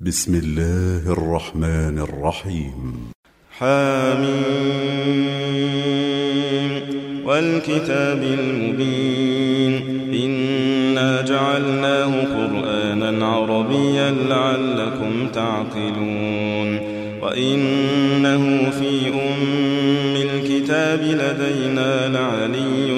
بسم الله الرحمن الرحيم. حامين والكتاب المبين. إنا جعلناه قرآنا عربيا لعلكم تعقلون. وإنه في أم الكتاب لدينا لعلي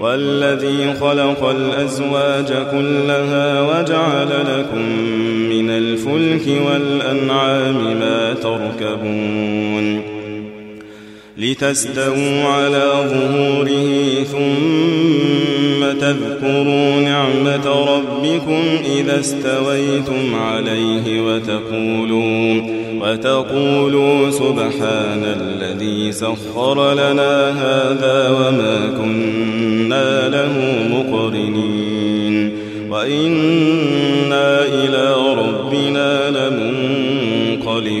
والذي خلق الأزواج كلها وجعل لكم من الفلك والأنعام ما تركبون لتستووا على ظهوره ثم تذكروا نعمة ربكم إذا استويتم عليه وتقولوا وتقولوا سبحان الذي سخر لنا هذا وما كنا له مقرنين وإنا إلى ربنا لمنقلبون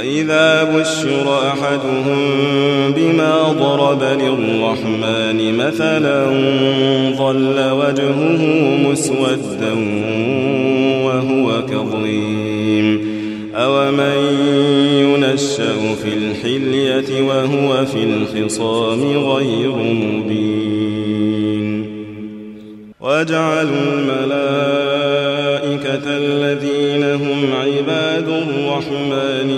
وإذا بشر أحدهم بما ضرب للرحمن مثلا ظل وجهه مسودا وهو كظيم. أومن ينشأ في الحلية وهو في الخصام غير مبين. وجعلوا الملائكة الذين هم عباد الرحمن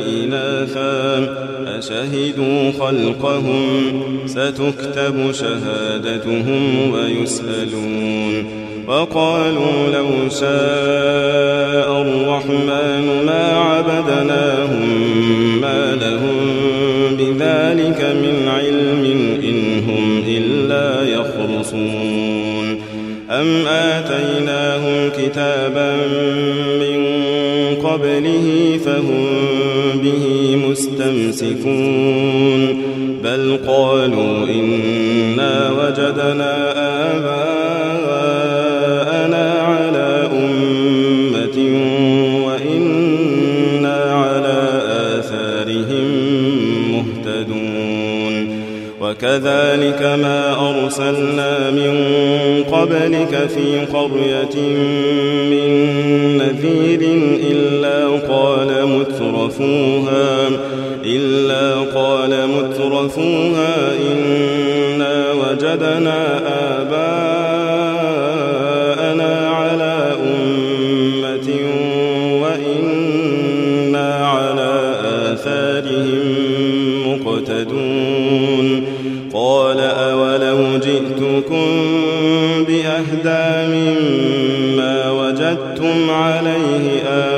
أشهدوا خلقهم ستكتب شهادتهم ويسألون وقالوا لو شاء الرحمن ما عبدناهم ما لهم بذلك من علم إن هم إلا يخرصون أم آتيناهم كتابا من قبله فهم مستمسكون بل قالوا إنا وجدنا آباءنا على أمة وإنا على آثارهم مهتدون. وكذلك ما أرسلنا من قبلك في قرية من نذير إلا قال مترفوها. إلا قال مترفوها إنا وجدنا آباءنا على أمة وإنا على آثارهم مقتدون. قال أولو جئتكم بأهدى مما وجدتم عليه آباءكم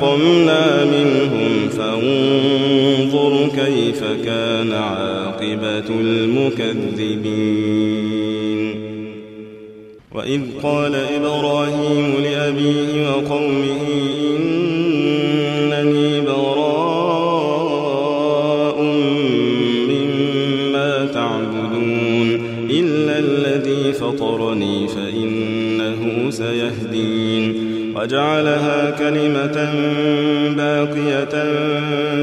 فانتقمنا منهم فانظر كيف كان عاقبة المكذبين وإذ قال إبراهيم لأبيه وقومه وجعلها كلمة باقية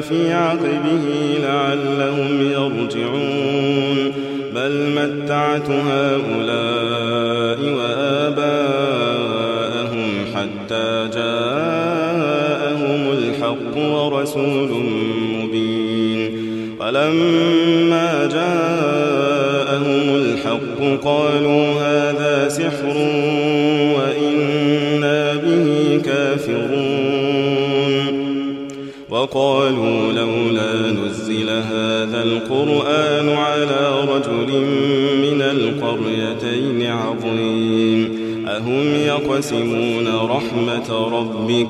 في عقبه لعلهم يرجعون. بل متعت هؤلاء وآباءهم حتى جاءهم الحق ورسول مبين. فلما جاءهم الحق قالوا هذا سحر كافرون وقالوا لولا نزل هذا القرآن على رجل من القريتين عظيم. أهم يقسمون رحمة ربك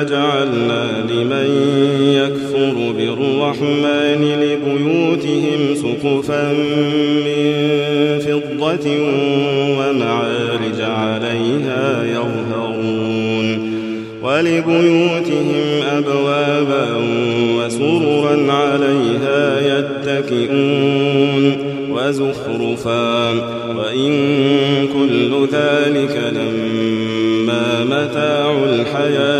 واحدة لجعلنا لمن يكفر بالرحمن لبيوتهم سقفا من فضة ومعارج عليها يظهرون ولبيوتهم أبوابا وسررا عليها يتكئون وزخرفا وإن كل ذلك لما متاع الحياة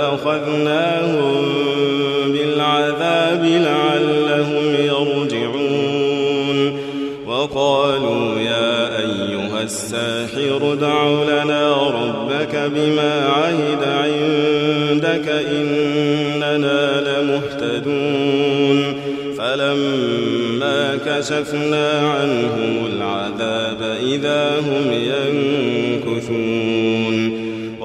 وأخذناهم بالعذاب لعلهم يرجعون. وقالوا يا أيها الساحر دع لنا ربك بما عهد عندك إننا لمهتدون. فلما كشفنا عنهم العذاب إذا هم ينكثون.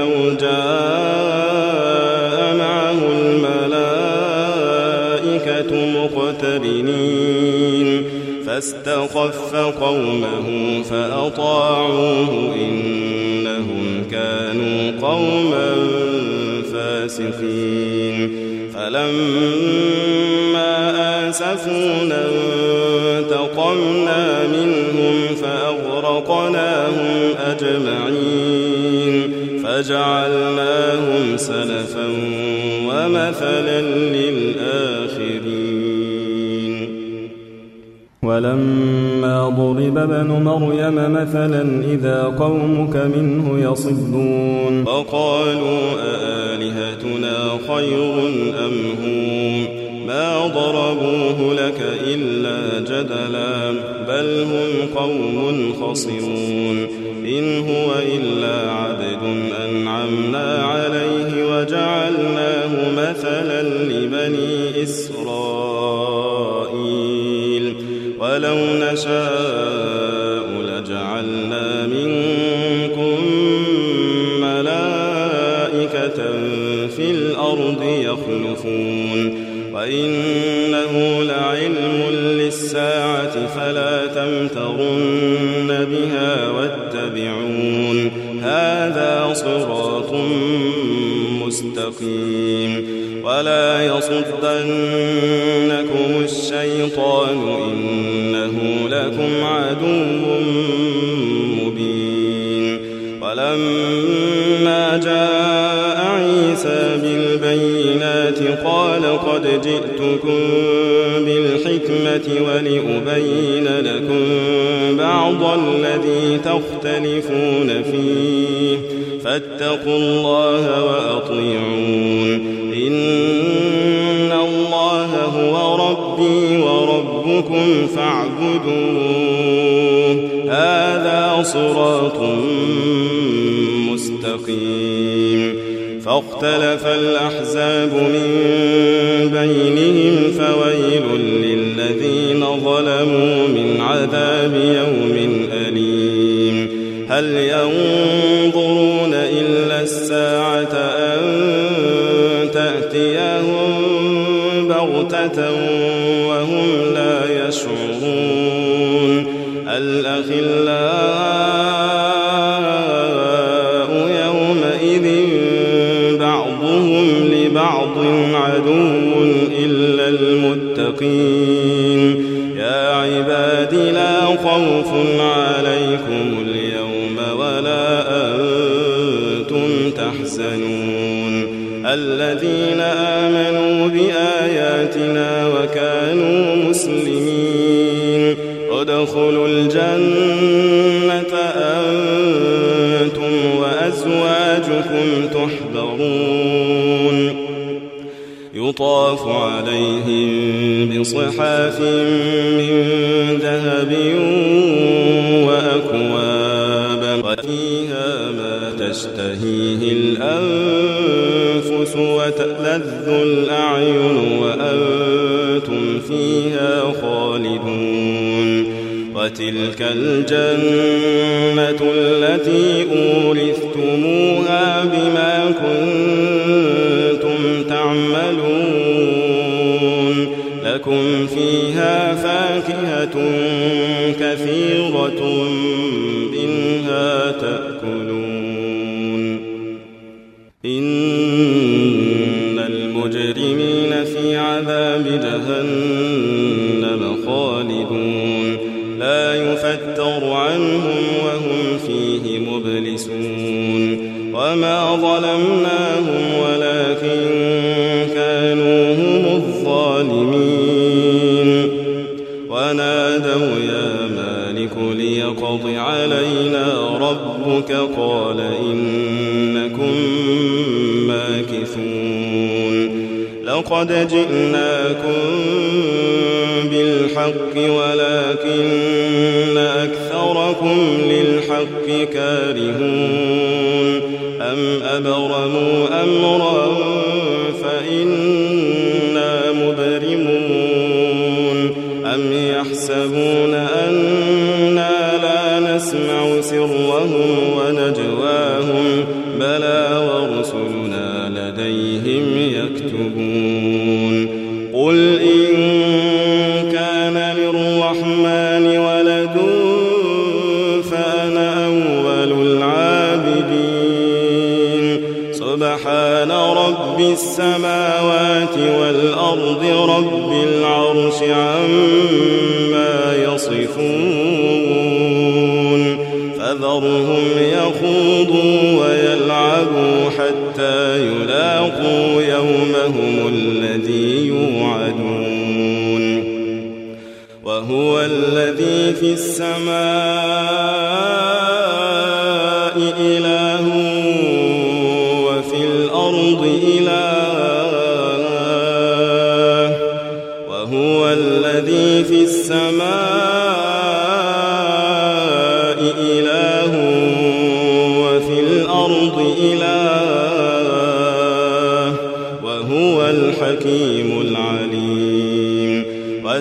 أو جاء معه الملائكة مقترنين. فاستخف قومه فأطاعوه إنهم كانوا قوما فاسقين. فلما آسفونا انتقمنا منهم فأغرقناهم أجمعين. فجعلناهم سلفا ومثلا للآخرين. ولما ضرب ابن مريم مثلا إذا قومك منه يصدون. وقالوا أآلهتنا خير أم هم؟ ما ضربوه لك إلا جدلا بل هم قوم خصمون. إن هو إلا عبد أنعمنا عليه وجعلناه مثلا لبني إسرائيل ولو نشاء لجعلنا منكم ملائكة في الأرض يخلفون وإنه لعلم للساعة فلا تمترن بها واتبعون هذا صراط مستقيم ولا يصدنكم الشيطان إنه لكم عدو مبين. ولما جاء عيسى بالبينات قال قد جئتكم بالحكمة ولأبين لكم بعض الذي تختلفون فيه. فاتقوا الله وأطيعون. إن الله هو ربي وربكم فاعبدوه. هذا صراط مستقيم. فاختلف الأحزاب من بينهم فويل للذين ظلموا من عذاب يوم أليم. هل ينظرون وهم لا يشعرون. الأخلاء يومئذ بعضهم لبعض عدو إلا المتقين. يا عباد لا خوف عليكم اليوم ولا أنتم تحزنون. الذين آمنوا بآياتنا وكانوا مسلمين. ادخلوا الجنة أنتم وأزواجكم تحبرون. يطاف عليهم بصحاف من ذهب وأكواب وفيها ما تشتهيه كثيرة منها تأكلون. إن المجرمين في عذاب جهنم. ليقض علينا ربك قال إنكم ماكثون لقد جئناكم بالحق ولكن أكثركم للحق كارهون أم أبرموا أمرا فإنا مبرمون أم يحسبون سرهم ونجواهم بلى ورسلنا لديهم يكتبون يوعدون وهو الذي في السماء إله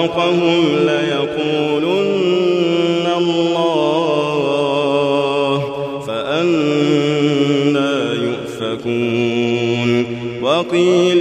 خلقهم ليقولن الله فأنا يؤفكون. وقيله